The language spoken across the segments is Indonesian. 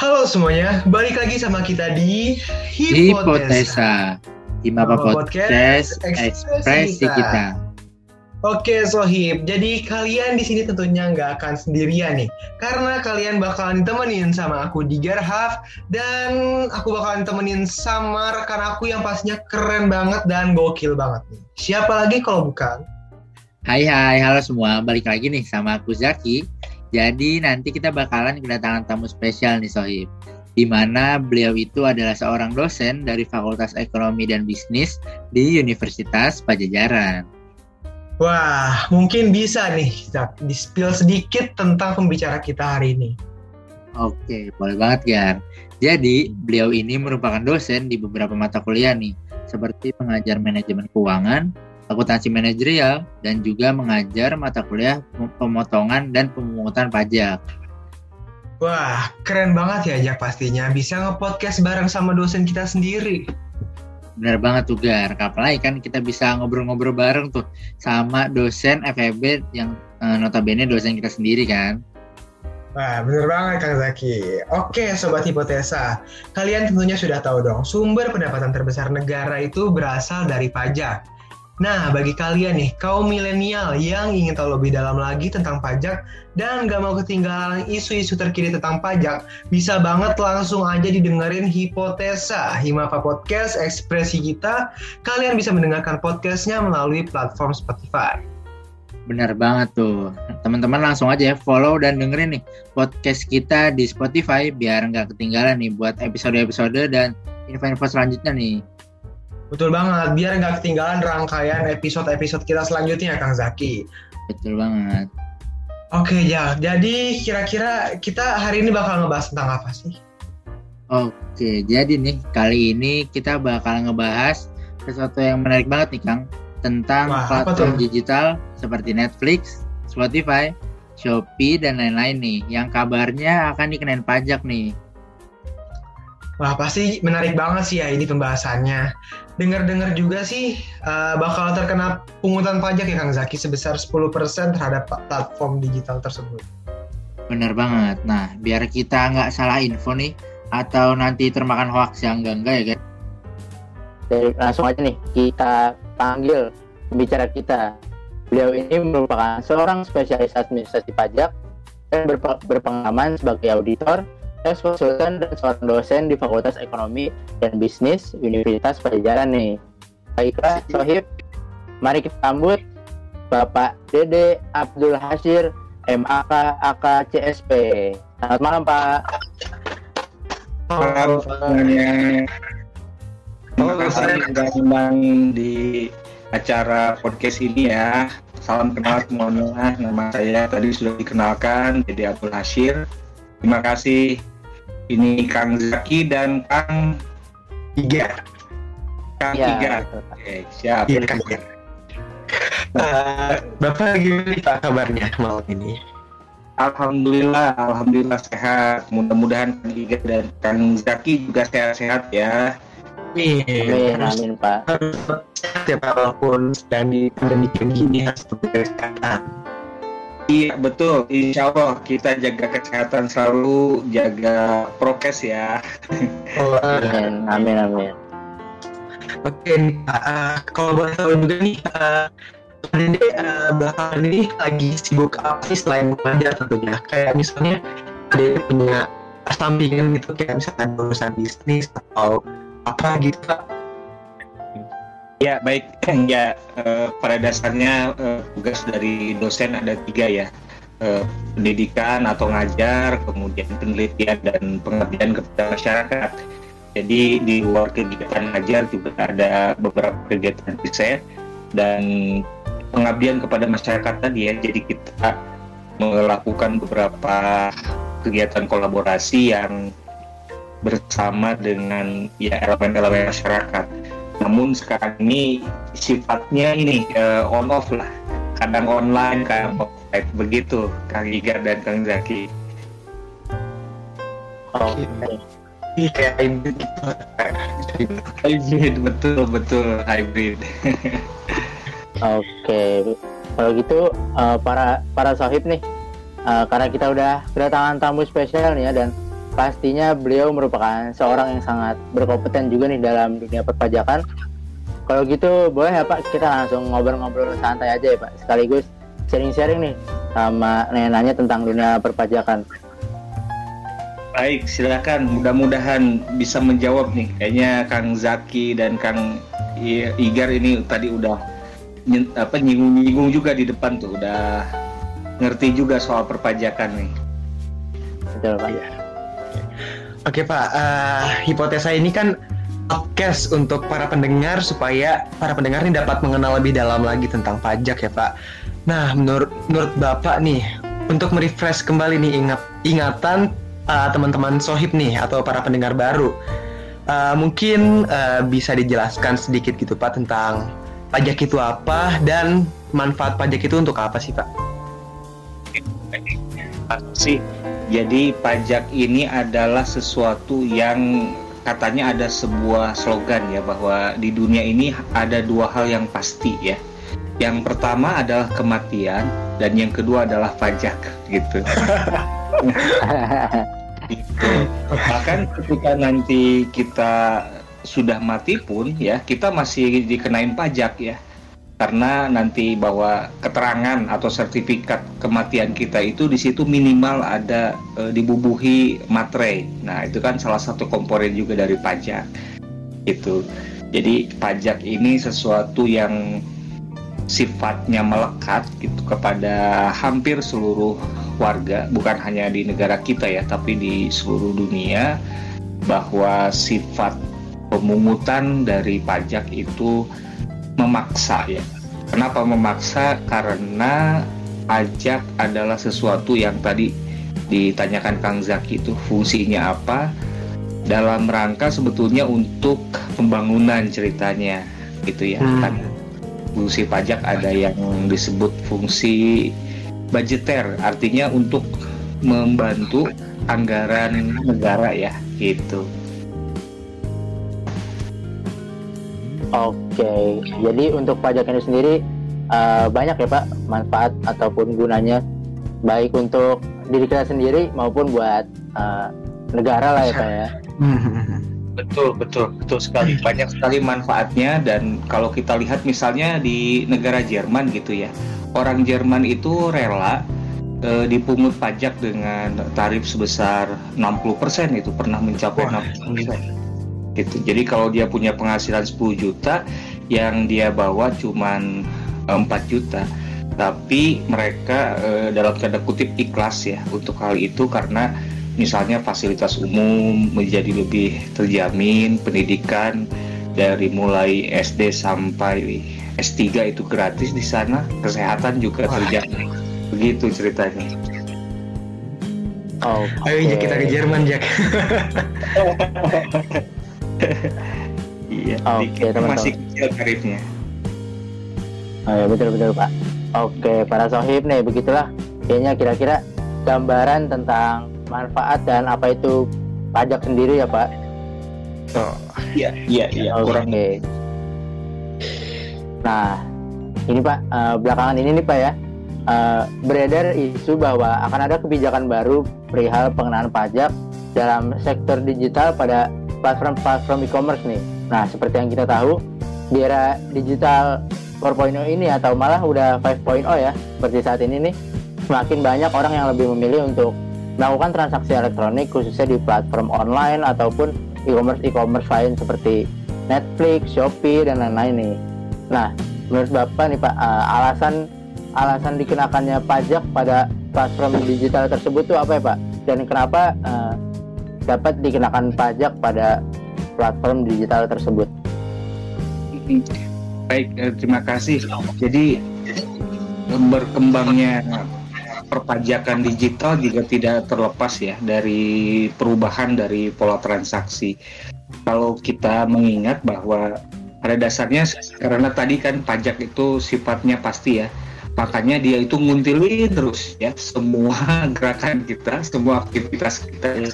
Halo semuanya, balik lagi sama kita di Hipotesa. Himapa Podcast, ekspresi kita. Oke Sohib, jadi kalian di sini tentunya nggak akan sendirian nih, karena kalian bakalan ditemenin sama aku di Garhaf dan aku bakalan temenin sama rekan aku yang pastinya keren banget dan gokil banget nih. Siapa lagi kalau bukan? Hai hai, halo semua, balik lagi nih sama aku Zaki. Jadi nanti kita bakalan kedatangan tamu spesial nih Sohib. Di mana beliau itu adalah seorang dosen dari Fakultas Ekonomi dan Bisnis di Universitas Pajajaran. Wah, mungkin bisa nih, Zak, di-spill sedikit tentang pembicara kita hari ini. Oke, boleh banget Gar. Jadi, beliau ini merupakan dosen di beberapa mata kuliah nih, seperti pengajar manajemen keuangan, akuntansi manajerial, dan juga mengajar mata kuliah pemotongan dan pemungutan pajak. Wah, keren banget ya Jak pastinya. Bisa nge-podcast bareng sama dosen kita sendiri. Bener banget tuh Gar, apalagi kan kita bisa ngobrol-ngobrol bareng tuh sama dosen FEB yang uh, notabene dosen kita sendiri kan. Wah, bener banget Kang Zaki. Oke, Sobat Hipotesa. Kalian tentunya sudah tahu dong, sumber pendapatan terbesar negara itu berasal dari pajak. Nah, bagi kalian nih, kaum milenial yang ingin tahu lebih dalam lagi tentang pajak dan gak mau ketinggalan isu-isu terkini tentang pajak, bisa banget langsung aja didengerin Hipotesa, Himapa Podcast, ekspresi kita. Kalian bisa mendengarkan podcastnya melalui platform Spotify. Benar banget tuh. Teman-teman langsung aja ya follow dan dengerin nih podcast kita di Spotify biar nggak ketinggalan nih buat episode-episode dan info-info selanjutnya nih. Betul banget, biar nggak ketinggalan rangkaian episode-episode kita selanjutnya, Kang Zaki. Betul banget. Oke, ya. Jadi kira-kira kita hari ini bakal ngebahas tentang apa sih? Oke, jadi nih kali ini kita bakal ngebahas sesuatu yang menarik banget nih, Kang. Tentang Wah, platform digital seperti Netflix, Spotify, Shopee, dan lain-lain nih. Yang kabarnya akan dikenain pajak nih. Wah, pasti menarik banget sih ya ini pembahasannya. Dengar-dengar juga sih uh, bakal terkena pungutan pajak ya Kang Zaki sebesar 10% terhadap platform digital tersebut. Bener banget. Nah, biar kita nggak salah info nih, atau nanti termakan hoax yang enggak-enggak ya kan? Jadi langsung aja nih, kita panggil pembicara kita. Beliau ini merupakan seorang spesialis administrasi pajak dan berpengalaman sebagai auditor ex konsultan dan seorang dosen di Fakultas Ekonomi dan Bisnis Universitas Pajajaran nih. Baiklah, Sohib, mari kita sambut Bapak Dede Abdul Hasir, MAK AKCSP. Selamat malam, Pak. Malam semuanya. Terima kasih sudah undang di acara podcast ini ya. Salam kenal semuanya. Nama saya tadi sudah dikenalkan, Dede Abdul Hasir. Terima kasih ini Kang Zaki dan Kang Iga. Kang Ya, Iga. betul. Oke, siap. Iya, Kang Iga. Uh, Bapak gimana Pak kabarnya malam ini? Alhamdulillah, alhamdulillah sehat. Mudah-mudahan Kang Iga dan Kang Zaki juga sehat-sehat ya. Amin. Amin, amin, Pak. harus sehat ya Pak walaupun sedang di pandemi kayak gini harus jaga kesehatan. Iya betul, insya Allah kita jaga kesehatan selalu, jaga prokes ya. Oh, uh, Amin, amin, amin. Oke nih Pak, uh, kalau boleh tahu juga nih, uh, Dede uh, belakangan ini lagi sibuk apa sih selain belajar tentunya? Kayak misalnya Dede punya sampingan gitu kayak misalnya urusan bisnis atau apa gitu Pak? Ya baik, ya eh, pada dasarnya eh, tugas dari dosen ada tiga ya, Eh, pendidikan atau ngajar, kemudian penelitian dan pengabdian kepada masyarakat. Jadi di luar kegiatan ngajar juga ada beberapa kegiatan riset dan pengabdian kepada masyarakat tadi ya. Jadi kita melakukan beberapa kegiatan kolaborasi yang bersama dengan ya elemen-elemen masyarakat namun sekarang ini sifatnya ini uh, on off lah. Kadang online kadang offline. Begitu Kang Iga dan Kang Zaki. Oke. Iya kayak hybrid. Hybrid betul betul hybrid. Oke. Kalau gitu eh, para para sohib nih, eh, karena kita udah kedatangan tamu spesial nih ya dan pastinya beliau merupakan seorang yang sangat berkompeten juga nih dalam dunia perpajakan. Kalau gitu boleh ya Pak kita langsung ngobrol-ngobrol santai aja ya Pak sekaligus sharing-sharing nih sama nanya-nanya tentang dunia perpajakan. Baik, silakan. Mudah-mudahan bisa menjawab nih. Kayaknya Kang Zaki dan Kang Igar ini tadi udah apa nyinggung-nyinggung juga di depan tuh, udah ngerti juga soal perpajakan nih. Betul, Pak. Iya. Oke Pak, uh, hipotesa ini kan podcast untuk para pendengar supaya para pendengar ini dapat mengenal lebih dalam lagi tentang pajak ya Pak. Nah, menurut menurut Bapak nih, untuk merefresh kembali nih ingat ingatan uh, teman-teman sohib nih atau para pendengar baru, uh, mungkin uh, bisa dijelaskan sedikit gitu Pak tentang pajak itu apa dan manfaat pajak itu untuk apa sih Pak? Sih jadi pajak ini adalah sesuatu yang katanya ada sebuah slogan ya bahwa di dunia ini ada dua hal yang pasti ya. Yang pertama adalah kematian dan yang kedua adalah pajak gitu. gitu. Bahkan ketika nanti kita sudah mati pun ya kita masih dikenain pajak ya karena nanti bahwa keterangan atau sertifikat kematian kita itu di situ minimal ada e, dibubuhi materai. Nah, itu kan salah satu komponen juga dari pajak. Itu. Jadi pajak ini sesuatu yang sifatnya melekat gitu kepada hampir seluruh warga, bukan hanya di negara kita ya, tapi di seluruh dunia bahwa sifat pemungutan dari pajak itu memaksa ya. Kenapa memaksa? Karena pajak adalah sesuatu yang tadi ditanyakan Kang Zaki itu fungsinya apa dalam rangka sebetulnya untuk pembangunan ceritanya gitu ya hmm. kan fungsi pajak ada yang disebut fungsi budgeter artinya untuk membantu anggaran negara ya gitu Oke, jadi untuk pajak ini sendiri uh, banyak ya Pak manfaat ataupun gunanya baik untuk diri kita sendiri maupun buat uh, negara lah ya Pak ya. Betul, betul, betul sekali. Banyak sekali manfaatnya dan kalau kita lihat misalnya di negara Jerman gitu ya, orang Jerman itu rela uh, dipungut pajak dengan tarif sebesar 60% itu pernah mencapai Wah. 60% gitu. Jadi kalau dia punya penghasilan 10 juta yang dia bawa cuman 4 eh, juta tapi mereka eh, dalam tanda kutip ikhlas ya untuk hal itu karena misalnya fasilitas umum menjadi lebih terjamin, pendidikan dari mulai SD sampai S3 itu gratis di sana, kesehatan juga terjamin. Begitu ceritanya. Oh, okay. ayo kita ke Jerman Jack. iya, oke okay, teman-teman. Masih kecil tarifnya. Oh ya betul betul Pak. Oke para sohib nih begitulah kayaknya kira-kira gambaran tentang manfaat dan apa itu pajak sendiri ya Pak. Oh iya iya iya Oke. kurang. Nah ini Pak uh, belakangan ini nih Pak ya uh, beredar isu bahwa akan ada kebijakan baru perihal pengenaan pajak dalam sektor digital pada platform-platform e-commerce nih. Nah, seperti yang kita tahu, di era digital 4.0 ini atau malah udah 5.0 ya, seperti saat ini nih, semakin banyak orang yang lebih memilih untuk melakukan transaksi elektronik khususnya di platform online ataupun e-commerce e-commerce lain seperti Netflix, Shopee dan lain-lain nih. Nah, menurut Bapak nih Pak, uh, alasan alasan dikenakannya pajak pada platform digital tersebut itu apa ya Pak? Dan kenapa uh, dapat dikenakan pajak pada platform digital tersebut. Baik, eh, terima kasih. Jadi berkembangnya perpajakan digital juga tidak terlepas ya dari perubahan dari pola transaksi. Kalau kita mengingat bahwa pada dasarnya karena tadi kan pajak itu sifatnya pasti ya, makanya dia itu nguntilin terus ya semua gerakan kita, semua aktivitas kita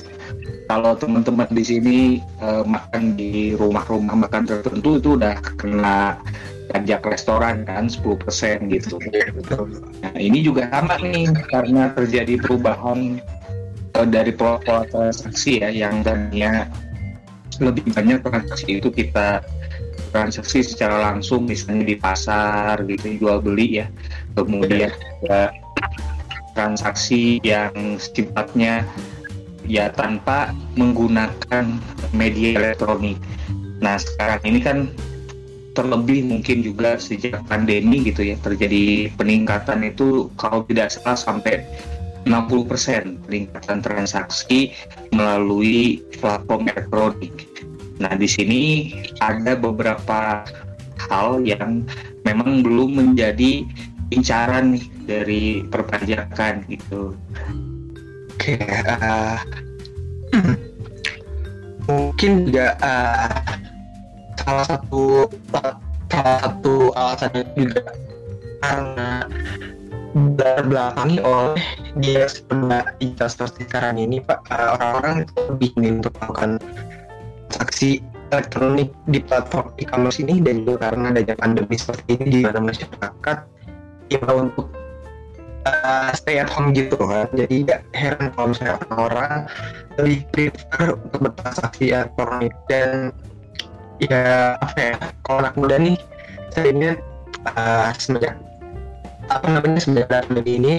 kalau teman-teman di sini uh, makan di rumah-rumah makan tertentu itu udah kena pajak restoran kan 10% gitu. Nah, ini juga sama nih karena terjadi perubahan uh, dari pola-pola transaksi ya yang tadinya lebih banyak transaksi itu kita transaksi secara langsung misalnya di pasar gitu jual beli ya. Kemudian ya, transaksi yang sifatnya ya tanpa menggunakan media elektronik. Nah sekarang ini kan terlebih mungkin juga sejak pandemi gitu ya terjadi peningkatan itu kalau tidak salah sampai 60% peningkatan transaksi melalui platform elektronik. Nah, di sini ada beberapa hal yang memang belum menjadi incaran nih dari perpajakan gitu. Oke, uh, mungkin juga uh, salah satu salah satu alasannya juga karena belakangi oleh dia serba digital sekarang ini pak. Orang-orang itu lebih untuk melakukan transaksi elektronik di platform e-commerce ini dan juga karena adanya pandemi seperti ini di mana masyarakat ya untuk uh, stay at home gitu kan. Jadi gak heran kalau misalnya orang-orang lebih prefer untuk bertransaksi elektronik dan ya apa ya kalau anak muda nih saya ingin uh, semenjak apa namanya semenjak pandemi ini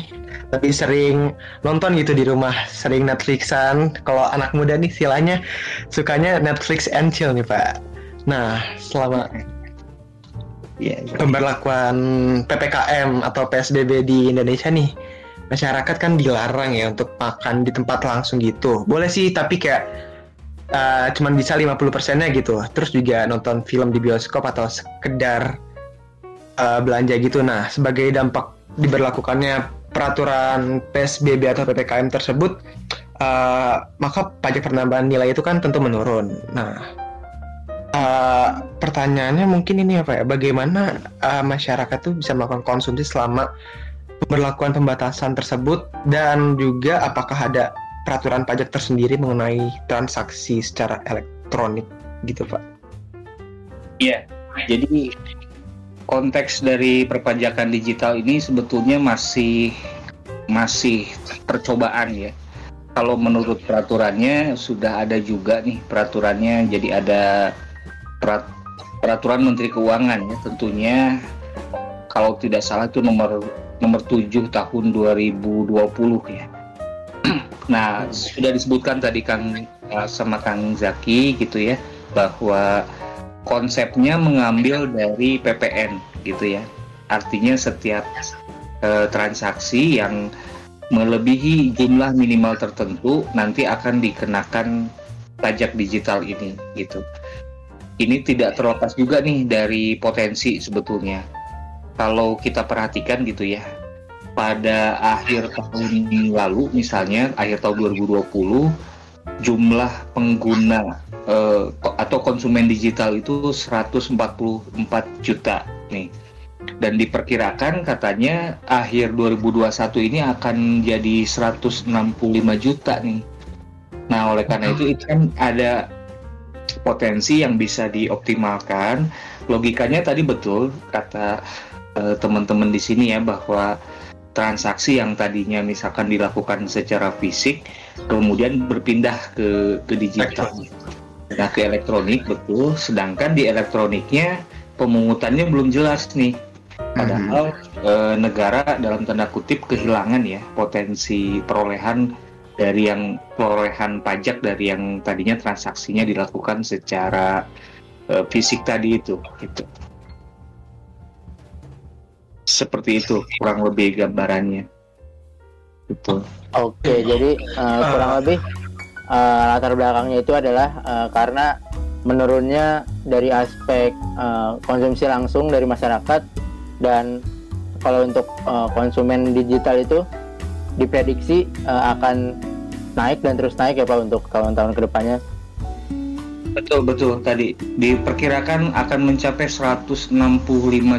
lebih sering nonton gitu di rumah sering Netflixan. Kalau anak muda nih silanya sukanya Netflix and chill nih pak. Nah selama yeah, yeah. pemberlakuan ppkm atau psbb di Indonesia nih masyarakat kan dilarang ya untuk makan di tempat langsung gitu boleh sih tapi kayak uh, cuman bisa 50 persennya gitu terus juga nonton film di bioskop atau sekedar uh, belanja gitu. Nah, sebagai dampak diberlakukannya peraturan PSBB atau PPKM tersebut, uh, maka pajak penambahan nilai itu kan tentu menurun. Nah, uh, pertanyaannya mungkin ini apa ya? Bagaimana uh, masyarakat tuh bisa melakukan konsumsi selama pemberlakuan pembatasan tersebut dan juga apakah ada peraturan pajak tersendiri mengenai transaksi secara elektronik gitu, Pak? Iya, jadi konteks dari perpajakan digital ini sebetulnya masih masih percobaan ya. Kalau menurut peraturannya sudah ada juga nih peraturannya jadi ada perat, peraturan Menteri Keuangan ya tentunya kalau tidak salah itu nomor nomor 7 tahun 2020 ya. nah, sudah disebutkan tadi Kang sama Kang Zaki gitu ya bahwa konsepnya mengambil dari PPN gitu ya. Artinya setiap e, transaksi yang melebihi jumlah minimal tertentu nanti akan dikenakan pajak digital ini gitu. Ini tidak terlepas juga nih dari potensi sebetulnya. Kalau kita perhatikan gitu ya, pada akhir tahun lalu misalnya akhir tahun 2020 jumlah pengguna uh, atau konsumen digital itu 144 juta nih. Dan diperkirakan katanya akhir 2021 ini akan jadi 165 juta nih. Nah, oleh karena itu itu kan ada potensi yang bisa dioptimalkan. Logikanya tadi betul kata uh, teman-teman di sini ya bahwa transaksi yang tadinya misalkan dilakukan secara fisik kemudian berpindah ke ke digital. Nah, ke elektronik betul, sedangkan di elektroniknya pemungutannya belum jelas nih. Padahal hmm. e, negara dalam tanda kutip kehilangan ya potensi perolehan dari yang perolehan pajak dari yang tadinya transaksinya dilakukan secara e, fisik tadi itu gitu. Seperti itu kurang lebih gambarannya. Betul oke jadi uh, kurang lebih uh, latar belakangnya itu adalah uh, karena menurunnya dari aspek uh, konsumsi langsung dari masyarakat dan kalau untuk uh, konsumen digital itu diprediksi uh, akan naik dan terus naik ya Pak untuk tahun-tahun ke depannya Betul betul tadi diperkirakan akan mencapai 165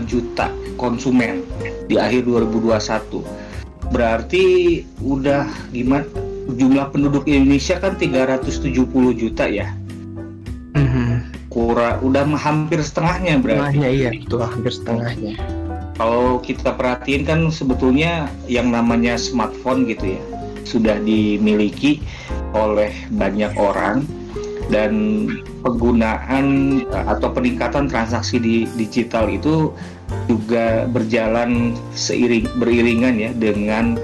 juta konsumen di akhir 2021. Berarti udah gimana jumlah penduduk Indonesia kan 370 juta ya. Mm-hmm. Kurang udah hampir setengahnya berarti. Setengahnya iya, itu hampir setengahnya. Kalau kita perhatiin kan sebetulnya yang namanya smartphone gitu ya. sudah dimiliki oleh banyak orang dan penggunaan eh, atau peningkatan transaksi di digital itu juga berjalan seiring beriringan ya dengan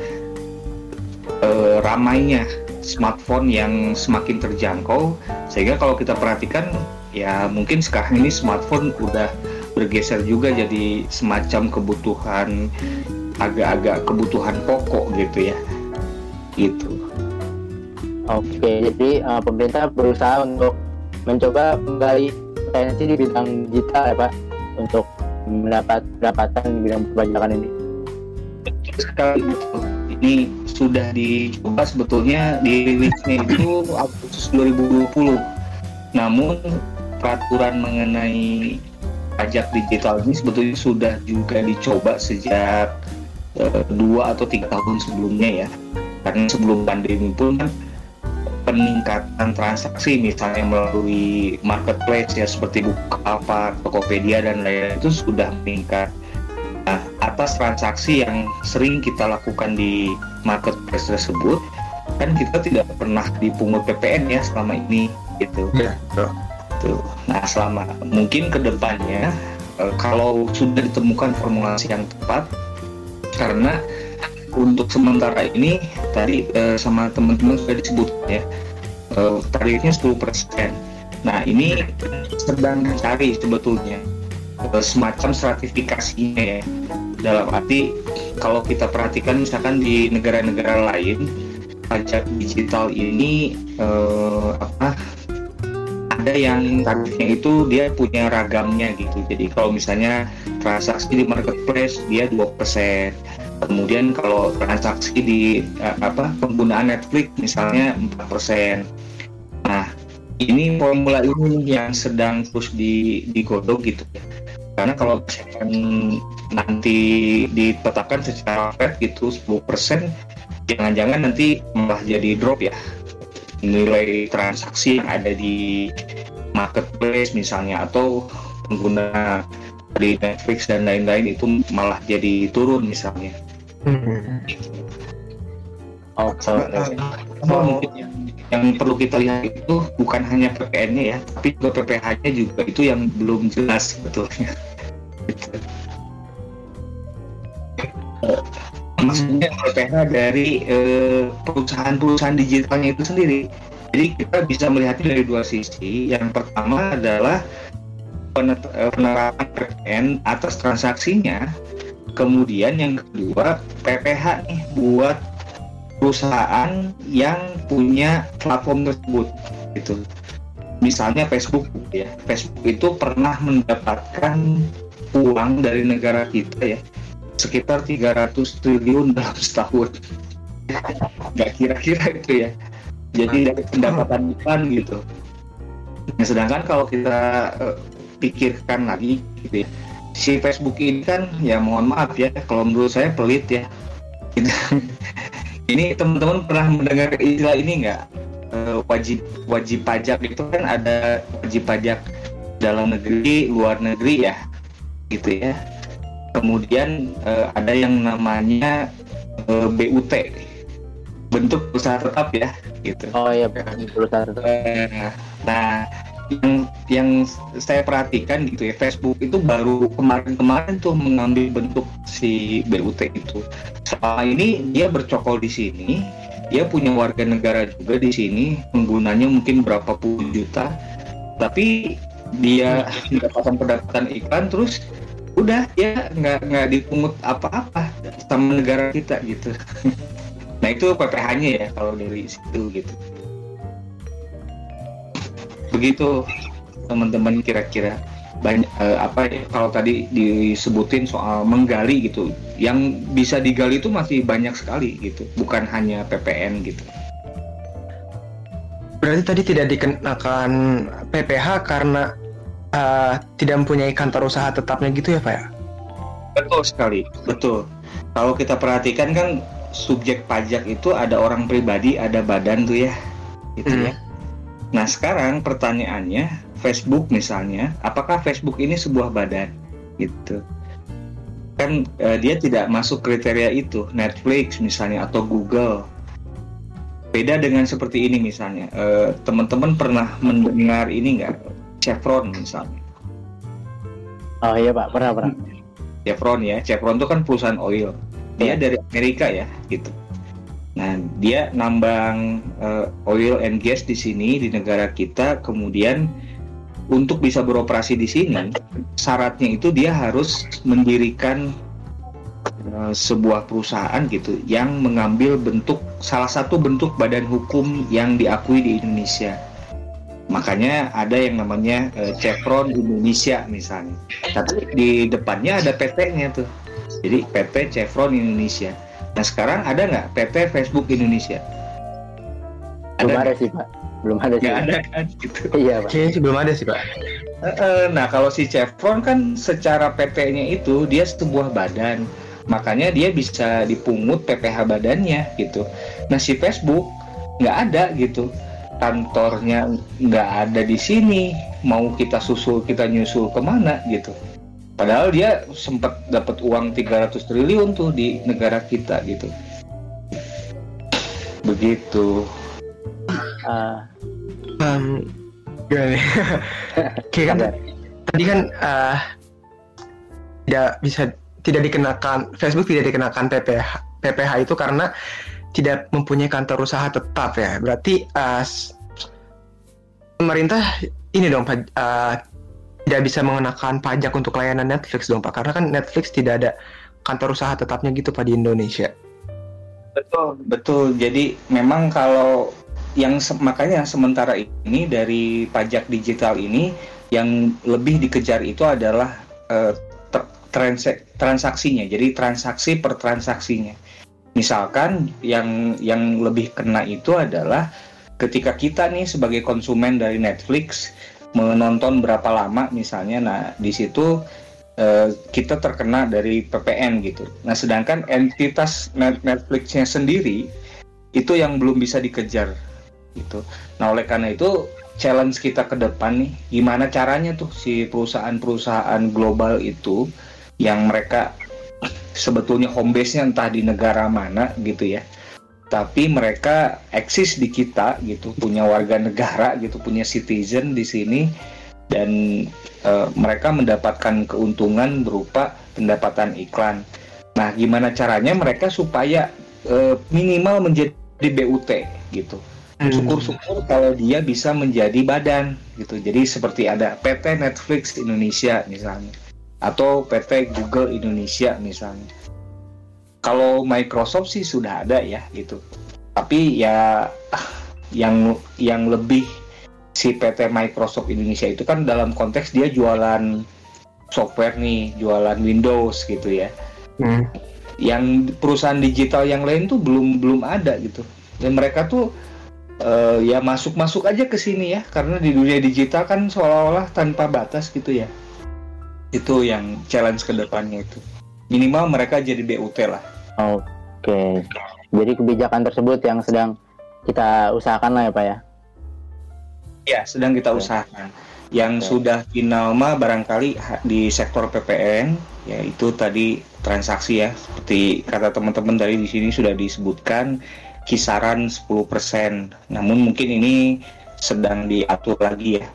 uh, ramainya smartphone yang semakin terjangkau sehingga kalau kita perhatikan ya mungkin sekarang ini smartphone udah bergeser juga jadi semacam kebutuhan agak-agak kebutuhan pokok gitu ya gitu oke jadi uh, pemerintah berusaha untuk mencoba kembali potensi di bidang digital ya Pak untuk mendapat pendapatan di bidang perpajakan ini. Sekali ini sudah dicoba sebetulnya dirilisnya itu Agustus 2020. Namun peraturan mengenai pajak digital ini sebetulnya sudah juga dicoba sejak uh, dua atau tiga tahun sebelumnya ya. Karena sebelum pandemi pun kan peningkatan transaksi misalnya melalui marketplace ya seperti Bukalapak, Tokopedia dan lain-lain itu sudah meningkat. Nah, atas transaksi yang sering kita lakukan di marketplace tersebut kan kita tidak pernah dipungut PPN ya selama ini gitu. Ya, Tuh. Nah, selama mungkin ke depannya eh, kalau sudah ditemukan formulasi yang tepat karena untuk sementara ini tadi uh, sama teman-teman sudah disebut ya uh, tarifnya 10%. Nah ini sedang dicari sebetulnya semacam sertifikasinya ya. Dalam arti kalau kita perhatikan misalkan di negara-negara lain pajak digital ini uh, apa ada yang tarifnya itu dia punya ragamnya gitu. Jadi kalau misalnya transaksi di marketplace dia 2%, kemudian kalau transaksi di uh, apa penggunaan Netflix misalnya 4%. Nah, ini formula ini yang sedang terus di digodok gitu ya. Karena kalau nanti ditetapkan secara fair gitu 10%, jangan-jangan nanti malah jadi drop ya nilai transaksi yang ada di marketplace misalnya atau pengguna di Netflix dan lain-lain itu malah jadi turun misalnya. Hmm. Oh, mungkin yang, yang perlu kita lihat itu bukan hanya PPN-nya ya, tapi juga PPH-nya juga itu yang belum jelas sebetulnya. Maksudnya PPH dari eh, perusahaan-perusahaan digitalnya itu sendiri. Jadi kita bisa melihatnya dari dua sisi. Yang pertama adalah penerapan PPN atas transaksinya kemudian yang kedua PPH nih buat perusahaan yang punya platform tersebut gitu misalnya Facebook ya Facebook itu pernah mendapatkan uang dari negara kita ya sekitar 300 triliun dalam setahun. Nggak kira-kira itu ya. Jadi dari pendapatan iklan gitu. Nah, sedangkan kalau kita uh, pikirkan lagi gitu ya si Facebook ini kan ya mohon maaf ya kalau menurut saya pelit ya. Ini teman-teman pernah mendengar istilah ini nggak? Uh, wajib wajib pajak itu kan ada wajib pajak dalam negeri luar negeri ya gitu ya kemudian uh, ada yang namanya uh, eh, BUT bentuk usaha tetap ya gitu. Oh iya perusahaan tetap. Nah yang yang saya perhatikan gitu ya Facebook itu baru kemarin-kemarin tuh mengambil bentuk si BUT itu. Selama ini dia bercokol di sini, dia punya warga negara juga di sini, penggunanya mungkin berapa puluh juta, tapi dia mendapatkan pendapatan iklan terus udah ya nggak nggak dipungut apa-apa sama negara kita gitu. nah itu PPH-nya ya kalau dari situ gitu. Begitu teman-teman kira-kira banyak uh, apa ya kalau tadi disebutin soal menggali gitu. Yang bisa digali itu masih banyak sekali gitu. Bukan hanya PPN gitu. Berarti tadi tidak dikenakan PPH karena uh, tidak mempunyai kantor usaha tetapnya gitu ya Pak ya? Betul sekali. Betul. Kalau kita perhatikan kan subjek pajak itu ada orang pribadi ada badan tuh ya. Gitu hmm. ya Nah sekarang pertanyaannya Facebook misalnya, apakah Facebook ini sebuah badan? Gitu? Kan uh, dia tidak masuk kriteria itu. Netflix misalnya atau Google. Beda dengan seperti ini misalnya, uh, teman-teman pernah mendengar ini nggak Chevron misalnya? Oh iya pak, pernah pernah. Chevron ya, Chevron itu kan perusahaan oil. Dia dari Amerika ya, gitu. Nah, dia nambang uh, oil and gas di sini di negara kita, kemudian untuk bisa beroperasi di sini, syaratnya itu dia harus mendirikan uh, sebuah perusahaan gitu yang mengambil bentuk salah satu bentuk badan hukum yang diakui di Indonesia. Makanya ada yang namanya uh, Chevron Indonesia misalnya. Tapi di depannya ada PT-nya tuh. Jadi PT Chevron Indonesia. Nah sekarang ada nggak PT Facebook Indonesia? Belum ada, ada sih pak. Belum ada sih. Nggak ada kan? Gitu. Iya pak. Kayaknya sih belum ada sih pak. Nah kalau si Chevron kan secara PT-nya itu dia sebuah badan, makanya dia bisa dipungut PPH badannya gitu. Nah si Facebook nggak ada gitu, kantornya nggak ada di sini. Mau kita susul kita nyusul ke mana gitu. Padahal dia sempat dapat uang 300 triliun tuh di negara kita gitu. Begitu. Uh, um, gimana Oke kan tadi kan uh, tidak bisa tidak dikenakan Facebook tidak dikenakan PPH PPH itu karena tidak mempunyai kantor usaha tetap ya. Berarti uh, pemerintah ini dong uh, tidak bisa mengenakan pajak untuk layanan Netflix dong Pak karena kan Netflix tidak ada kantor usaha tetapnya gitu Pak di Indonesia. Betul, betul. Jadi memang kalau yang makanya sementara ini dari pajak digital ini yang lebih dikejar itu adalah uh, trans transaksinya. Jadi transaksi per transaksinya. Misalkan yang yang lebih kena itu adalah ketika kita nih sebagai konsumen dari Netflix menonton berapa lama misalnya nah di situ uh, kita terkena dari PPN gitu. Nah sedangkan entitas Netflixnya sendiri itu yang belum bisa dikejar gitu. Nah oleh karena itu challenge kita ke depan nih gimana caranya tuh si perusahaan-perusahaan global itu yang mereka sebetulnya home base-nya entah di negara mana gitu ya tapi mereka eksis di kita gitu punya warga negara gitu punya citizen di sini dan uh, mereka mendapatkan keuntungan berupa pendapatan iklan. Nah, gimana caranya mereka supaya uh, minimal menjadi BUT gitu. Hmm. Syukur-syukur kalau dia bisa menjadi badan gitu. Jadi seperti ada PT Netflix Indonesia misalnya atau PT Google Indonesia misalnya. Kalau Microsoft sih sudah ada ya gitu. Tapi ya yang yang lebih si PT Microsoft Indonesia itu kan dalam konteks dia jualan software nih jualan Windows gitu ya. Hmm. yang perusahaan digital yang lain tuh belum belum ada gitu. Dan mereka tuh uh, ya masuk masuk aja ke sini ya. Karena di dunia digital kan seolah-olah tanpa batas gitu ya itu yang challenge ke depannya itu minimal mereka jadi BUT lah Oke. Jadi kebijakan tersebut yang sedang kita usahakan lah ya Pak ya? Ya, sedang kita usahakan. Yang Oke. sudah final mah barangkali di sektor PPN, yaitu tadi transaksi ya, seperti kata teman-teman dari di sini sudah disebutkan kisaran 10%. Namun mungkin ini sedang diatur lagi ya,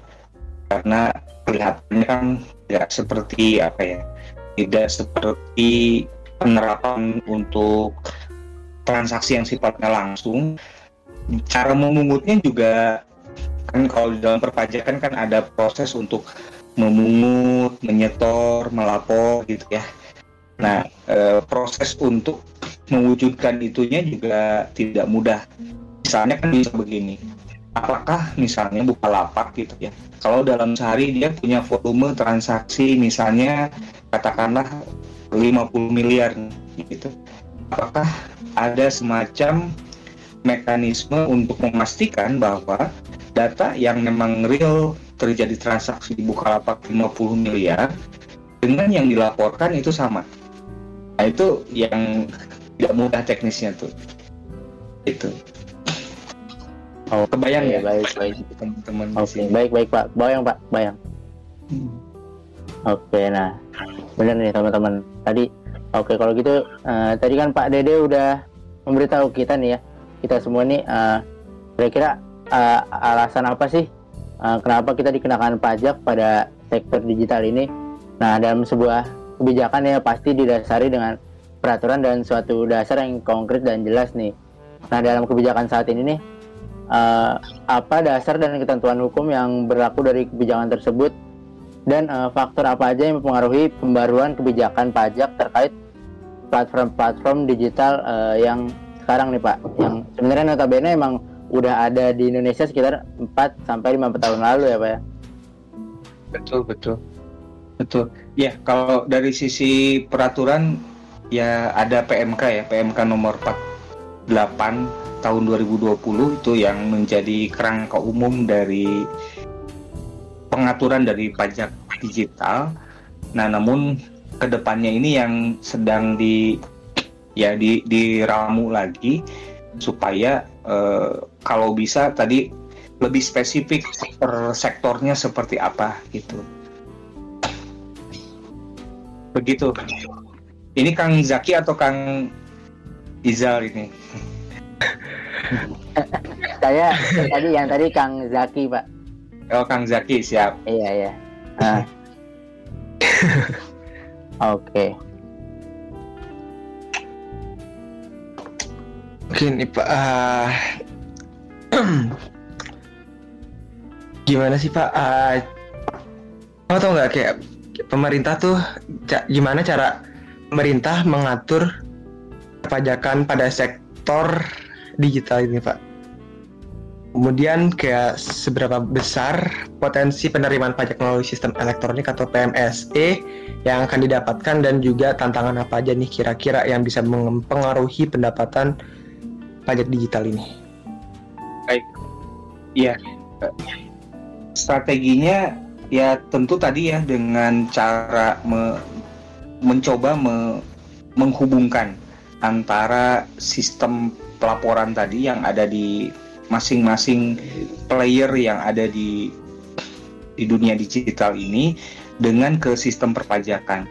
karena kelihatannya kan tidak seperti apa ya, tidak seperti penerapan untuk transaksi yang sifatnya langsung cara memungutnya juga kan kalau di dalam perpajakan kan ada proses untuk memungut, menyetor, melapor gitu ya. Nah, e, proses untuk mewujudkan itunya juga tidak mudah. Misalnya kan bisa begini. Apakah misalnya buka lapak gitu ya. Kalau dalam sehari dia punya volume transaksi misalnya katakanlah 50 miliar gitu. Apakah ada semacam mekanisme untuk memastikan bahwa data yang memang real terjadi transaksi di Bukalapak 50 miliar dengan yang dilaporkan itu sama. Nah itu yang tidak mudah teknisnya tuh. Itu. Oh, kebayang ya, baik, baik. Teman-teman. Oke, okay, baik, baik Pak. Bayang Pak, bayang. Hmm. Oke, okay, nah benar nih teman-teman tadi oke kalau gitu uh, tadi kan Pak Dede udah memberitahu kita nih ya kita semua nih uh, kira-kira uh, alasan apa sih uh, kenapa kita dikenakan pajak pada sektor digital ini? Nah, dalam sebuah kebijakan ya pasti didasari dengan peraturan dan suatu dasar yang konkret dan jelas nih. Nah, dalam kebijakan saat ini nih uh, apa dasar dan ketentuan hukum yang berlaku dari kebijakan tersebut dan uh, faktor apa aja yang mempengaruhi pembaruan kebijakan pajak terkait platform-platform digital uh, yang sekarang nih Pak yang sebenarnya notabene emang udah ada di Indonesia sekitar 4 sampai 5 tahun lalu ya Pak ya. Betul, betul. Betul. Ya, kalau dari sisi peraturan ya ada PMK ya, PMK nomor 48 tahun 2020 itu yang menjadi kerangka umum dari pengaturan dari pajak digital. Nah, namun ke depannya ini yang sedang di ya di diramu lagi supaya uh, kalau bisa tadi lebih spesifik per sektornya seperti apa gitu. Begitu. Ini Kang Zaki atau Kang Izal ini? Saya tadi yang tadi Kang Zaki Pak. Oh Kang Zaki siap. Iya iya. Uh. Oke. Okay. Mungkin nih Pak, uh, gimana sih Pak? Uh, oh tau nggak kayak pemerintah tuh ca gimana cara pemerintah mengatur pajakan pada sektor digital ini Pak? Kemudian kayak seberapa besar potensi penerimaan pajak melalui sistem elektronik atau PMSE yang akan didapatkan dan juga tantangan apa aja nih kira-kira yang bisa mempengaruhi pendapatan pajak digital ini? Baik, ya strateginya ya tentu tadi ya dengan cara me, mencoba me, menghubungkan antara sistem pelaporan tadi yang ada di masing-masing player yang ada di di dunia digital ini dengan ke sistem perpajakan.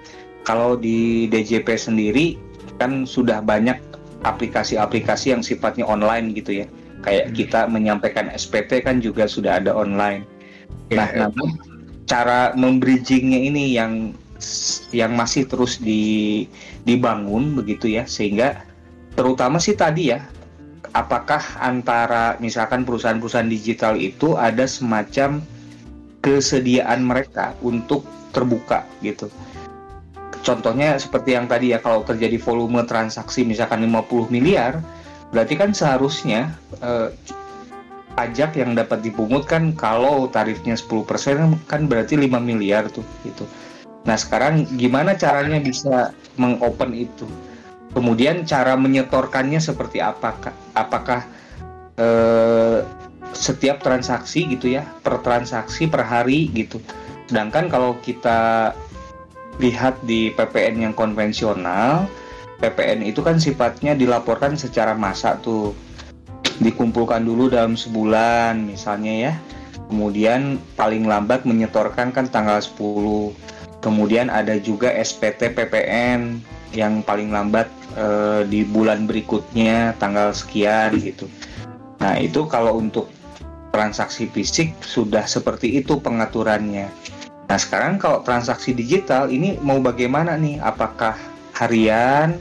Kalau di DJP sendiri kan sudah banyak aplikasi-aplikasi yang sifatnya online gitu ya. Kayak hmm. kita menyampaikan SPT kan juga sudah ada online. Yeah. Nah, namun cara membridgingnya ini yang yang masih terus di, dibangun begitu ya, sehingga terutama sih tadi ya, apakah antara misalkan perusahaan-perusahaan digital itu ada semacam kesediaan mereka untuk terbuka gitu contohnya seperti yang tadi ya kalau terjadi volume transaksi misalkan 50 miliar berarti kan seharusnya eh, pajak yang dapat dipungut kan kalau tarifnya 10% kan berarti 5 miliar tuh gitu. Nah, sekarang gimana caranya bisa mengopen itu? Kemudian cara menyetorkannya seperti apa? Apakah eh, setiap transaksi gitu ya, per transaksi per hari gitu. Sedangkan kalau kita lihat di PPN yang konvensional, PPN itu kan sifatnya dilaporkan secara masa tuh. Dikumpulkan dulu dalam sebulan misalnya ya. Kemudian paling lambat menyetorkan kan tanggal 10. Kemudian ada juga SPT PPN yang paling lambat e, di bulan berikutnya tanggal sekian gitu. Nah, itu kalau untuk transaksi fisik sudah seperti itu pengaturannya. Nah sekarang kalau transaksi digital ini mau bagaimana nih? Apakah harian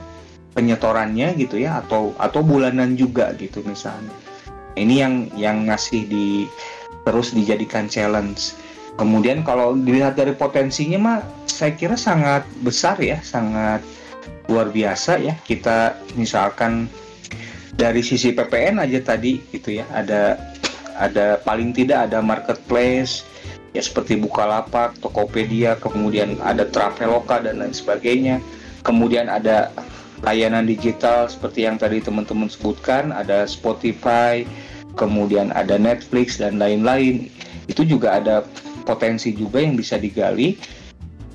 penyetorannya gitu ya atau atau bulanan juga gitu misalnya? Ini yang yang ngasih di terus dijadikan challenge. Kemudian kalau dilihat dari potensinya mah saya kira sangat besar ya, sangat luar biasa ya. Kita misalkan dari sisi PPN aja tadi gitu ya, ada ada paling tidak ada marketplace ya seperti Bukalapak, Tokopedia, kemudian ada Traveloka dan lain sebagainya. Kemudian ada layanan digital seperti yang tadi teman-teman sebutkan, ada Spotify, kemudian ada Netflix dan lain-lain. Itu juga ada potensi juga yang bisa digali.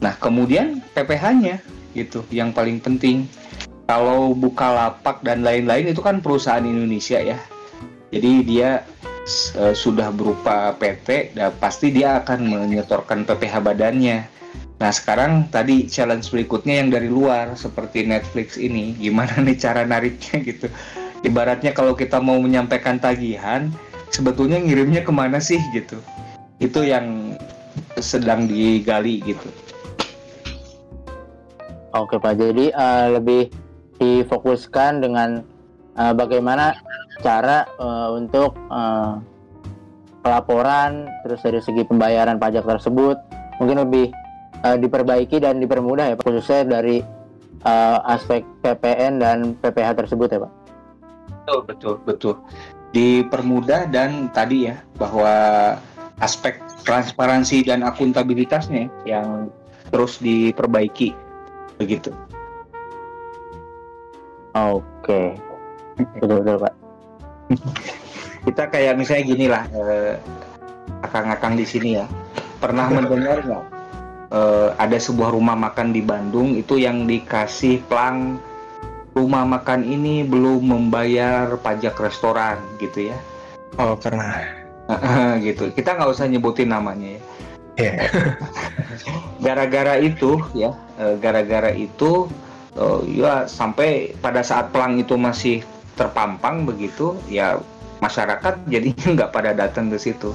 Nah, kemudian PPh-nya gitu yang paling penting. Kalau Bukalapak dan lain-lain itu kan perusahaan Indonesia ya. Jadi dia uh, sudah berupa PT, dan pasti dia akan menyetorkan PPh badannya. Nah sekarang tadi challenge berikutnya yang dari luar seperti Netflix ini, gimana nih cara nariknya gitu? ibaratnya kalau kita mau menyampaikan tagihan sebetulnya ngirimnya ke mana sih gitu itu yang sedang digali gitu. Oke Pak, jadi uh, lebih difokuskan dengan uh, bagaimana cara uh, untuk uh, pelaporan, terus dari segi pembayaran pajak tersebut mungkin lebih uh, diperbaiki dan dipermudah ya Pak, khususnya dari uh, aspek PPN dan PPH tersebut ya Pak. Betul betul betul. Dipermudah dan tadi ya bahwa aspek transparansi dan akuntabilitasnya yang terus diperbaiki begitu. Oke, betul betul pak. Kita kayak misalnya gini lah, eh, akang-akang di sini ya, pernah mendengar nggak? Eh, ada sebuah rumah makan di Bandung itu yang dikasih plang rumah makan ini belum membayar pajak restoran gitu ya? Oh pernah. Gitu. Kita nggak usah nyebutin namanya ya. Yeah. gara-gara itu ya eh, gara-gara itu uh, ya sampai pada saat pelang itu masih terpampang begitu ya masyarakat jadi nggak pada datang ke situ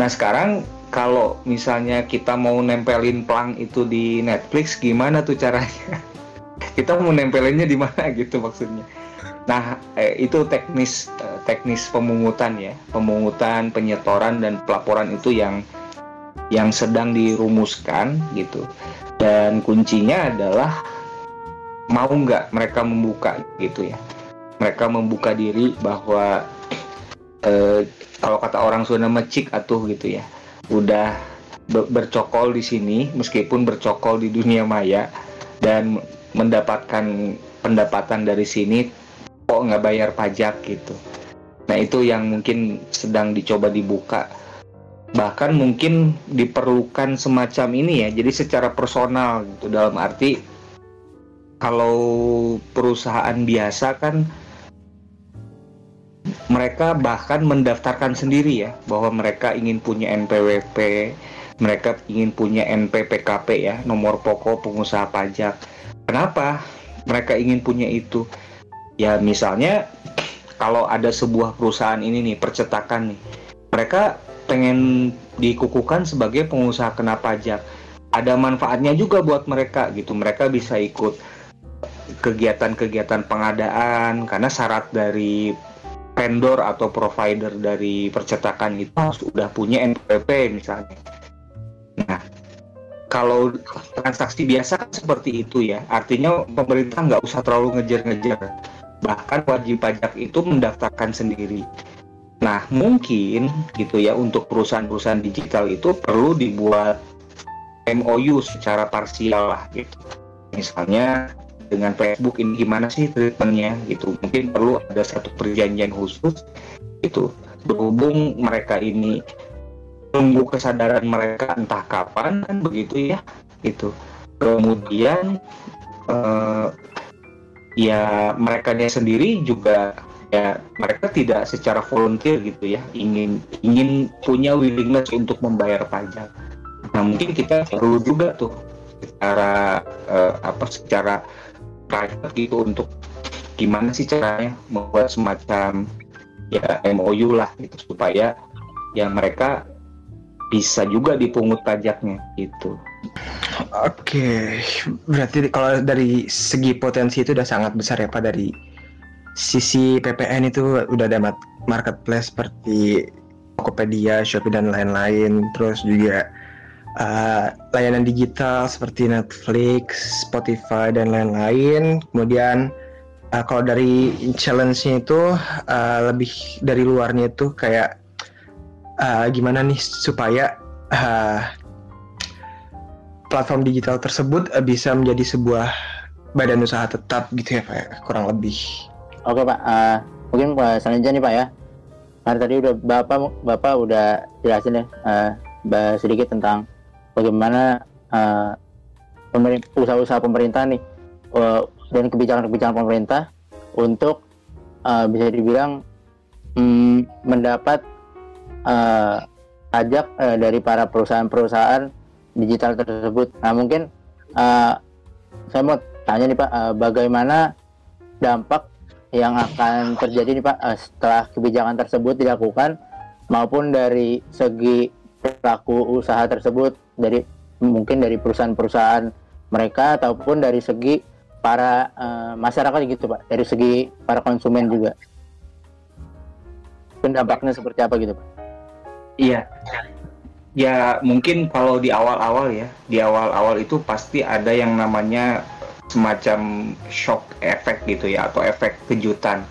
nah sekarang kalau misalnya kita mau nempelin pelang itu di Netflix gimana tuh caranya kita mau nempelinnya di mana gitu maksudnya nah eh, itu teknis eh, teknis pemungutan ya. Pemungutan penyetoran dan pelaporan itu yang yang sedang dirumuskan gitu. Dan kuncinya adalah mau nggak mereka membuka gitu ya. Mereka membuka diri bahwa eh, kalau kata orang Sunda mecik atuh gitu ya. Udah bercokol di sini meskipun bercokol di dunia maya dan mendapatkan pendapatan dari sini kok nggak bayar pajak gitu. Nah itu yang mungkin sedang dicoba dibuka. Bahkan mungkin diperlukan semacam ini ya jadi secara personal gitu. Dalam arti kalau perusahaan biasa kan mereka bahkan mendaftarkan sendiri ya bahwa mereka ingin punya NPWP mereka ingin punya NPPKP ya nomor pokok pengusaha pajak. Kenapa mereka ingin punya itu ya misalnya kalau ada sebuah perusahaan ini nih percetakan nih mereka pengen dikukuhkan sebagai pengusaha kena pajak. Ada manfaatnya juga buat mereka gitu. Mereka bisa ikut kegiatan-kegiatan pengadaan karena syarat dari vendor atau provider dari percetakan itu sudah punya NPWP misalnya. Nah, kalau transaksi biasa kan seperti itu ya, artinya pemerintah nggak usah terlalu ngejar-ngejar. Bahkan wajib pajak itu mendaftarkan sendiri. Nah, mungkin gitu ya untuk perusahaan-perusahaan digital itu perlu dibuat MOU secara parsial lah gitu. Misalnya dengan Facebook ini gimana sih treatmentnya gitu. Mungkin perlu ada satu perjanjian khusus itu berhubung mereka ini tunggu kesadaran mereka entah kapan kan begitu ya itu kemudian uh, ya mereka sendiri juga ya mereka tidak secara volunteer gitu ya ingin ingin punya willingness untuk membayar pajak nah mungkin kita perlu juga tuh secara uh, apa secara private gitu untuk gimana sih caranya membuat semacam ya MOU lah gitu supaya ya mereka bisa juga dipungut pajaknya gitu. Oke, berarti kalau dari segi potensi itu udah sangat besar ya Pak dari sisi PPN itu udah ada marketplace seperti Tokopedia, Shopee dan lain-lain. Terus juga uh, layanan digital seperti Netflix, Spotify dan lain-lain. Kemudian uh, kalau dari challenge-nya itu uh, lebih dari luarnya itu kayak uh, gimana nih supaya uh, platform digital tersebut uh, bisa menjadi sebuah badan usaha tetap gitu ya Pak kurang lebih. Oke Pak, uh, mungkin uh, selanjutnya nih Pak ya. Karena tadi udah Bapak Bapak udah jelasin ya uh, sedikit tentang bagaimana usaha-usaha pemerintah nih uh, dan kebijakan-kebijakan pemerintah untuk uh, bisa dibilang um, mendapat uh, pajak uh, dari para perusahaan-perusahaan digital tersebut. Nah mungkin uh, saya mau tanya nih Pak, uh, bagaimana dampak yang akan terjadi nih Pak eh, setelah kebijakan tersebut dilakukan maupun dari segi pelaku usaha tersebut dari mungkin dari perusahaan-perusahaan mereka ataupun dari segi para uh, masyarakat gitu Pak, dari segi para konsumen juga. Dampaknya seperti apa gitu Pak? Iya. Ya mungkin kalau di awal-awal ya, di awal-awal itu pasti ada yang namanya semacam shock efek gitu ya atau efek kejutan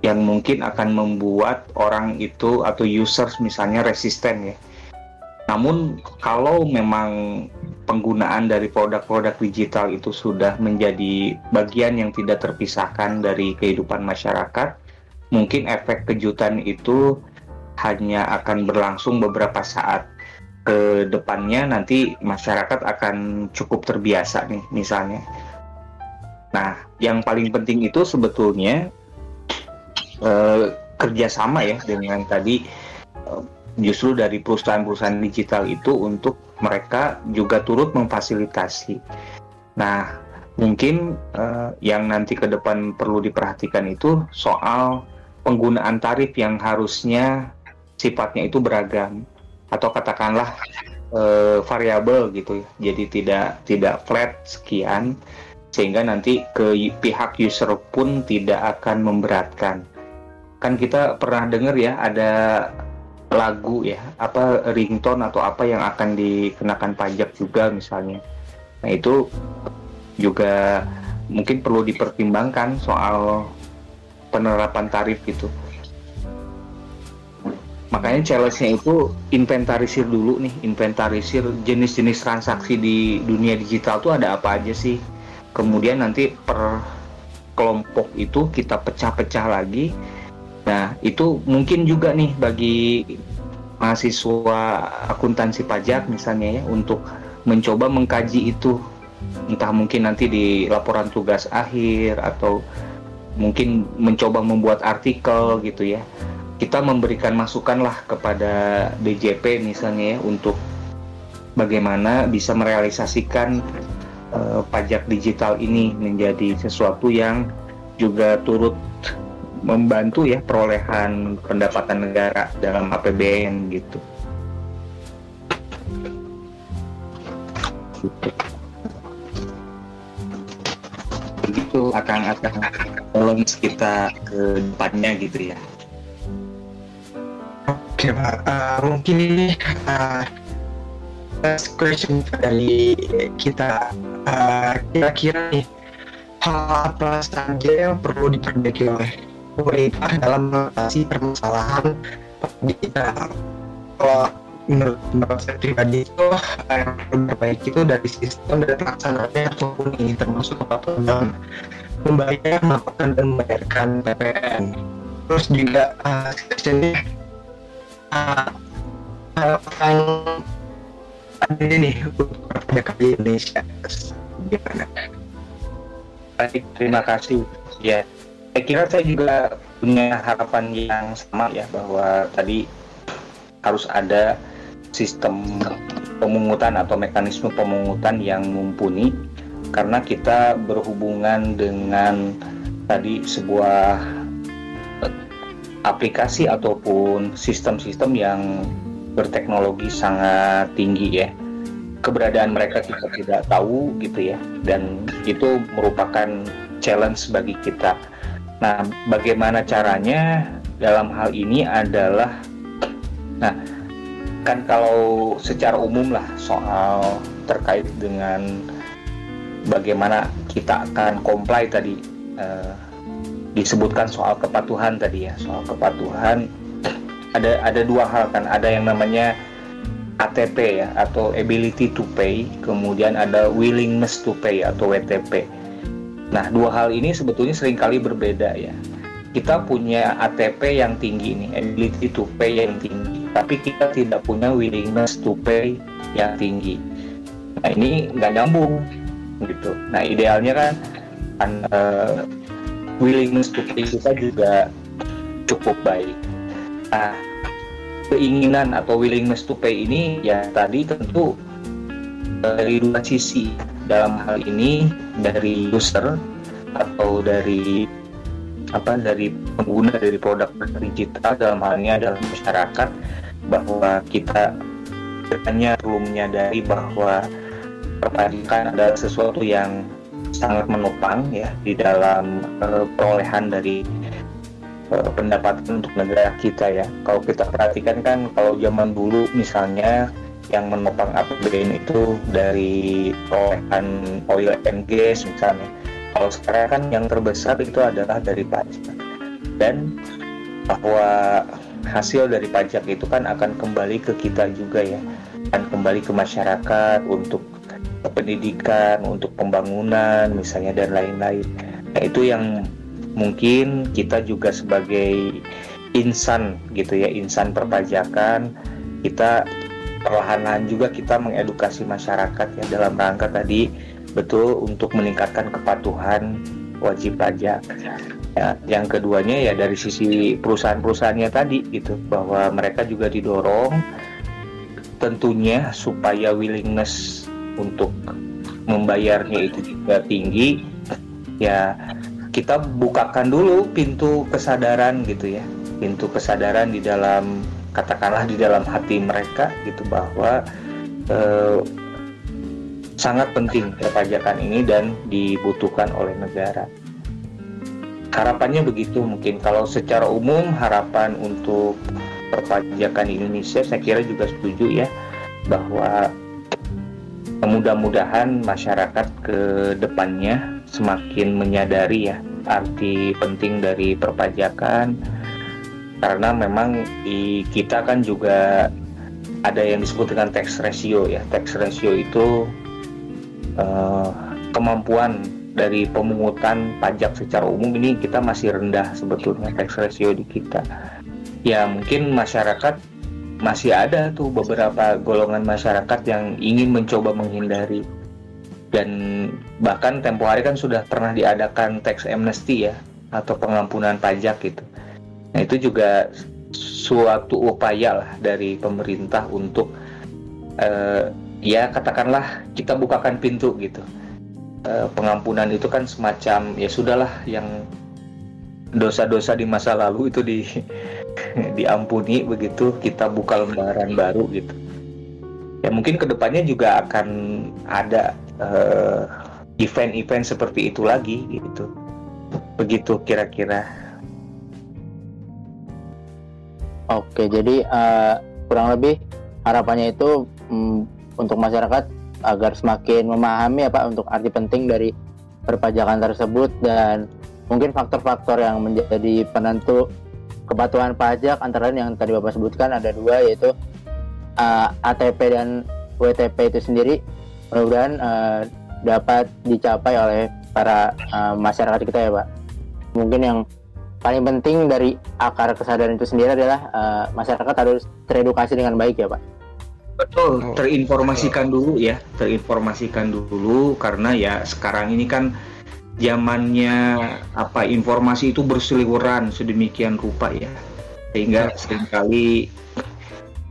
yang mungkin akan membuat orang itu atau users misalnya resisten ya. Namun kalau memang penggunaan dari produk-produk digital itu sudah menjadi bagian yang tidak terpisahkan dari kehidupan masyarakat, mungkin efek kejutan itu hanya akan berlangsung beberapa saat ke depannya nanti masyarakat akan cukup terbiasa nih misalnya. Nah, yang paling penting itu sebetulnya eh, kerjasama ya dengan tadi eh, justru dari perusahaan-perusahaan digital itu untuk mereka juga turut memfasilitasi. Nah, mungkin uh, yang nanti ke depan perlu diperhatikan itu soal penggunaan tarif yang harusnya sifatnya itu beragam atau katakanlah uh, variabel gitu. Jadi tidak tidak flat sekian sehingga nanti ke pihak user pun tidak akan memberatkan. Kan kita pernah dengar ya ada lagu ya apa ringtone atau apa yang akan dikenakan pajak juga misalnya nah itu juga mungkin perlu dipertimbangkan soal penerapan tarif gitu makanya challenge-nya itu inventarisir dulu nih inventarisir jenis-jenis transaksi di dunia digital tuh ada apa aja sih. Kemudian nanti per kelompok itu kita pecah-pecah lagi. Nah, itu mungkin juga nih bagi mahasiswa akuntansi pajak misalnya ya untuk mencoba mengkaji itu. Entah mungkin nanti di laporan tugas akhir atau mungkin mencoba membuat artikel gitu ya kita memberikan masukan lah kepada DJP misalnya ya untuk bagaimana bisa merealisasikan uh, pajak digital ini menjadi sesuatu yang juga turut membantu ya perolehan pendapatan negara dalam APBN gitu. Begitu akan akan kita ke depannya gitu ya. Oke pak, uh, mungkin ini uh, last question dari kita. Uh, kira-kira nih hal apa saja yang perlu diperbaiki oleh pemerintah dalam mengatasi permasalahan kita? Kalau menurut pendapat saya pribadi itu yang perlu diperbaiki itu dari sistem dan pelaksanaannya maupun ini termasuk kepatuhan membayar melakukan dan membayarkan PPN terus juga uh, harapan nih untuk kali Indonesia gimana? Baik, terima kasih. Ya, saya kira saya juga punya harapan yang sama ya bahwa tadi harus ada sistem pemungutan atau mekanisme pemungutan yang mumpuni karena kita berhubungan dengan tadi sebuah aplikasi ataupun sistem-sistem yang berteknologi sangat tinggi ya. Keberadaan mereka kita tidak tahu gitu ya. Dan itu merupakan challenge bagi kita. Nah, bagaimana caranya? Dalam hal ini adalah nah kan kalau secara umum lah soal terkait dengan bagaimana kita akan comply tadi eh, disebutkan soal kepatuhan tadi ya soal kepatuhan ada ada dua hal kan ada yang namanya ATP ya atau ability to pay kemudian ada willingness to pay atau WTP Nah, dua hal ini sebetulnya sering kali berbeda ya. Kita punya ATP yang tinggi nih, ability to pay yang tinggi, tapi kita tidak punya willingness to pay yang tinggi. Nah, ini nggak nyambung gitu. Nah, idealnya kan, kan uh, willingness to pay kita juga cukup baik. Nah, keinginan atau willingness to pay ini ya tadi tentu dari dua sisi dalam hal ini dari user atau dari apa dari pengguna dari produk digital dalam hal ini adalah masyarakat bahwa kita hanya perlu menyadari bahwa perpajakan adalah sesuatu yang sangat menopang ya di dalam uh, perolehan dari uh, pendapatan untuk negara kita ya. Kalau kita perhatikan kan kalau zaman dulu misalnya yang menopang APBN itu dari perolehan oil and gas misalnya. Kalau sekarang kan yang terbesar itu adalah dari pajak. Dan bahwa hasil dari pajak itu kan akan kembali ke kita juga ya. Akan kembali ke masyarakat untuk pendidikan, untuk pembangunan misalnya dan lain-lain. Nah, itu yang mungkin kita juga sebagai insan gitu ya, insan perpajakan kita perlahan-lahan juga kita mengedukasi masyarakat ya dalam rangka tadi betul untuk meningkatkan kepatuhan wajib pajak. Ya, yang keduanya ya dari sisi perusahaan-perusahaannya tadi gitu bahwa mereka juga didorong tentunya supaya willingness untuk membayarnya itu juga tinggi ya kita bukakan dulu pintu kesadaran gitu ya. Pintu kesadaran di dalam katakanlah di dalam hati mereka gitu bahwa eh, sangat penting perpajakan ini dan dibutuhkan oleh negara. Harapannya begitu mungkin. Kalau secara umum harapan untuk perpajakan Indonesia saya kira juga setuju ya bahwa mudah-mudahan masyarakat ke depannya semakin menyadari ya arti penting dari perpajakan. Karena memang di kita kan juga ada yang disebut dengan tax ratio ya. Tax ratio itu uh, kemampuan dari pemungutan pajak secara umum ini kita masih rendah sebetulnya tax ratio di kita. Ya mungkin masyarakat masih ada tuh beberapa golongan masyarakat yang ingin mencoba menghindari dan bahkan tempo hari kan sudah pernah diadakan tax amnesty ya atau pengampunan pajak gitu. Nah itu juga suatu upaya lah dari pemerintah untuk uh, ya katakanlah kita bukakan pintu gitu. Uh, pengampunan itu kan semacam ya sudahlah yang dosa-dosa di masa lalu itu di diampuni begitu kita buka lembaran baru gitu. Ya mungkin ke depannya juga akan ada eh, event-event seperti itu lagi gitu. Begitu kira-kira. Oke jadi uh, kurang lebih harapannya itu um, untuk masyarakat agar semakin memahami apa untuk arti penting dari perpajakan tersebut dan mungkin faktor-faktor yang menjadi penentu kepatuhan pajak antara lain yang tadi Bapak sebutkan ada dua yaitu uh, ATP dan WTP itu sendiri mudah-mudahan uh, dapat dicapai oleh para uh, masyarakat kita ya Pak. Mungkin yang paling penting dari akar kesadaran itu sendiri adalah uh, masyarakat harus teredukasi dengan baik ya Pak. Betul, terinformasikan dulu ya, terinformasikan dulu karena ya sekarang ini kan zamannya apa informasi itu berseliweran sedemikian rupa ya. Sehingga sering kali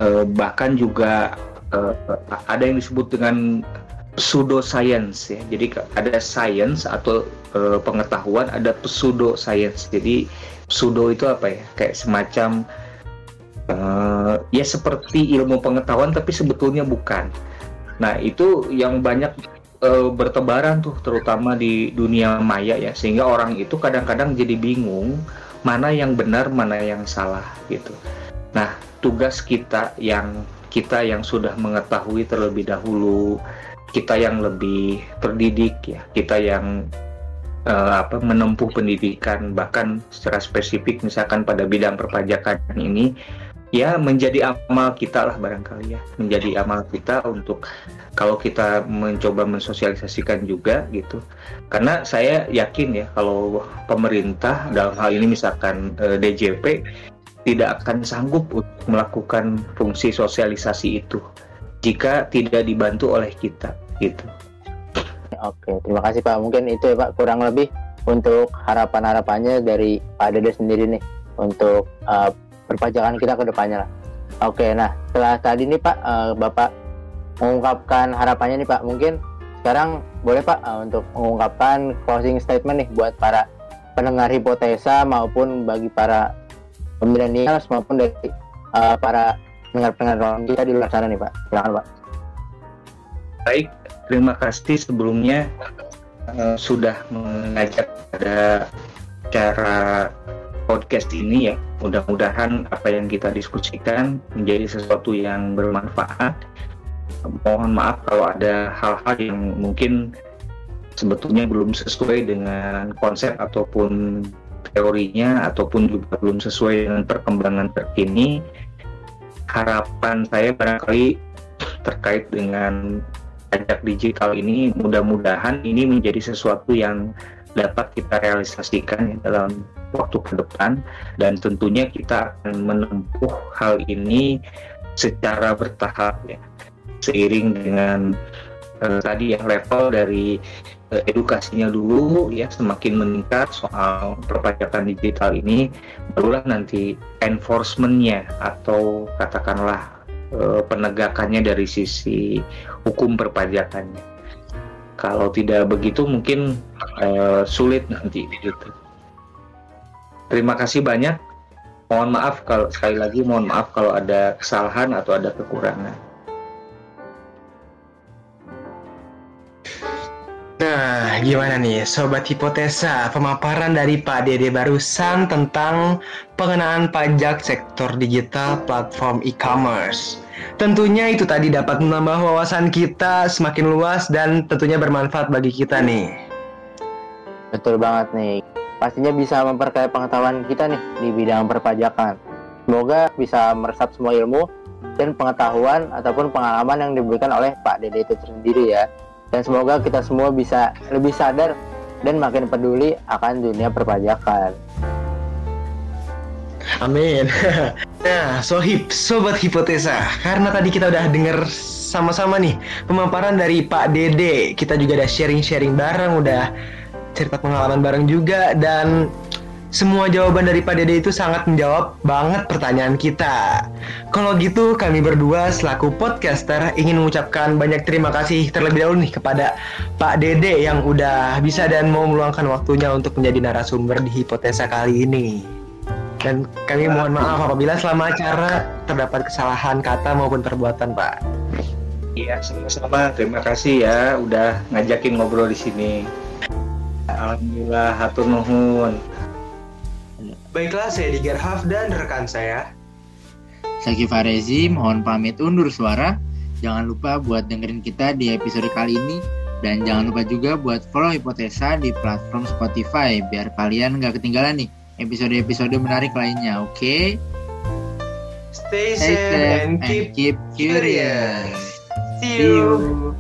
eh, bahkan juga eh, ada yang disebut dengan pseudo science ya. Jadi ada science atau eh, pengetahuan ada pseudo science jadi pseudo itu apa ya? Kayak semacam eh, ya seperti ilmu pengetahuan tapi sebetulnya bukan. Nah itu yang banyak uh, bertebaran tuh terutama di dunia maya ya sehingga orang itu kadang-kadang jadi bingung mana yang benar mana yang salah gitu. Nah tugas kita yang kita yang sudah mengetahui terlebih dahulu kita yang lebih terdidik ya kita yang uh, apa menempuh pendidikan bahkan secara spesifik misalkan pada bidang perpajakan ini ya menjadi amal kita lah barangkali ya. Menjadi amal kita untuk kalau kita mencoba mensosialisasikan juga gitu. Karena saya yakin ya kalau pemerintah dalam hal ini misalkan eh, DJP tidak akan sanggup untuk melakukan fungsi sosialisasi itu jika tidak dibantu oleh kita gitu. Oke, terima kasih Pak. Mungkin itu ya Pak, kurang lebih untuk harapan-harapannya dari Pak Dede sendiri nih untuk uh, perpajakan kita ke depannya lah. Oke, nah setelah tadi nih Pak, uh, Bapak mengungkapkan harapannya nih Pak, mungkin sekarang boleh Pak uh, untuk mengungkapkan closing statement nih buat para pendengar hipotesa maupun bagi para milenial maupun dari uh, para pendengar-pendengar kita di luar sana nih Pak. Silakan Pak. Baik, terima kasih sebelumnya uh, sudah mengajak pada cara podcast ini ya. Mudah-mudahan apa yang kita diskusikan menjadi sesuatu yang bermanfaat. Mohon maaf kalau ada hal-hal yang mungkin sebetulnya belum sesuai dengan konsep ataupun teorinya ataupun juga belum sesuai dengan perkembangan terkini. Harapan saya barangkali terkait dengan pajak digital ini mudah-mudahan ini menjadi sesuatu yang dapat kita realisasikan dalam waktu ke depan. Dan tentunya kita akan menempuh hal ini secara bertahap ya. Seiring dengan uh, tadi yang level dari uh, edukasinya dulu ya semakin meningkat soal perpajakan digital ini barulah nanti enforcementnya atau katakanlah uh, penegakannya dari sisi hukum perpajakannya kalau tidak begitu mungkin uh, sulit nanti gitu terima kasih banyak. Mohon maaf kalau sekali lagi mohon maaf kalau ada kesalahan atau ada kekurangan. Nah, gimana nih Sobat Hipotesa, pemaparan dari Pak Dede barusan tentang pengenaan pajak sektor digital platform e-commerce. Tentunya itu tadi dapat menambah wawasan kita semakin luas dan tentunya bermanfaat bagi kita nih. Betul banget nih. Pastinya bisa memperkaya pengetahuan kita nih di bidang perpajakan. Semoga bisa meresap semua ilmu dan pengetahuan ataupun pengalaman yang diberikan oleh Pak Dede itu sendiri ya dan semoga kita semua bisa lebih sadar dan makin peduli akan dunia perpajakan. Amin. Nah, sohib, sobat hipotesa, karena tadi kita udah denger sama-sama nih pemaparan dari Pak Dede, kita juga udah sharing-sharing bareng, udah cerita pengalaman bareng juga, dan semua jawaban dari Pak Dede itu sangat menjawab banget pertanyaan kita. Kalau gitu, kami berdua selaku podcaster ingin mengucapkan banyak terima kasih terlebih dahulu nih kepada Pak Dede yang udah bisa dan mau meluangkan waktunya untuk menjadi narasumber di hipotesa kali ini. Dan kami mohon maaf apabila selama acara terdapat kesalahan kata maupun perbuatan, Pak. Iya, sama-sama. Terima kasih ya udah ngajakin ngobrol di sini. Alhamdulillah, hatur nuhun. Baiklah, saya Digar Haf dan rekan saya. Saki Farezi mohon pamit undur suara. Jangan lupa buat dengerin kita di episode kali ini. Dan jangan lupa juga buat follow Hipotesa di platform Spotify biar kalian nggak ketinggalan nih episode-episode menarik lainnya, oke? Okay? Stay, safe and keep, and keep curious. See you.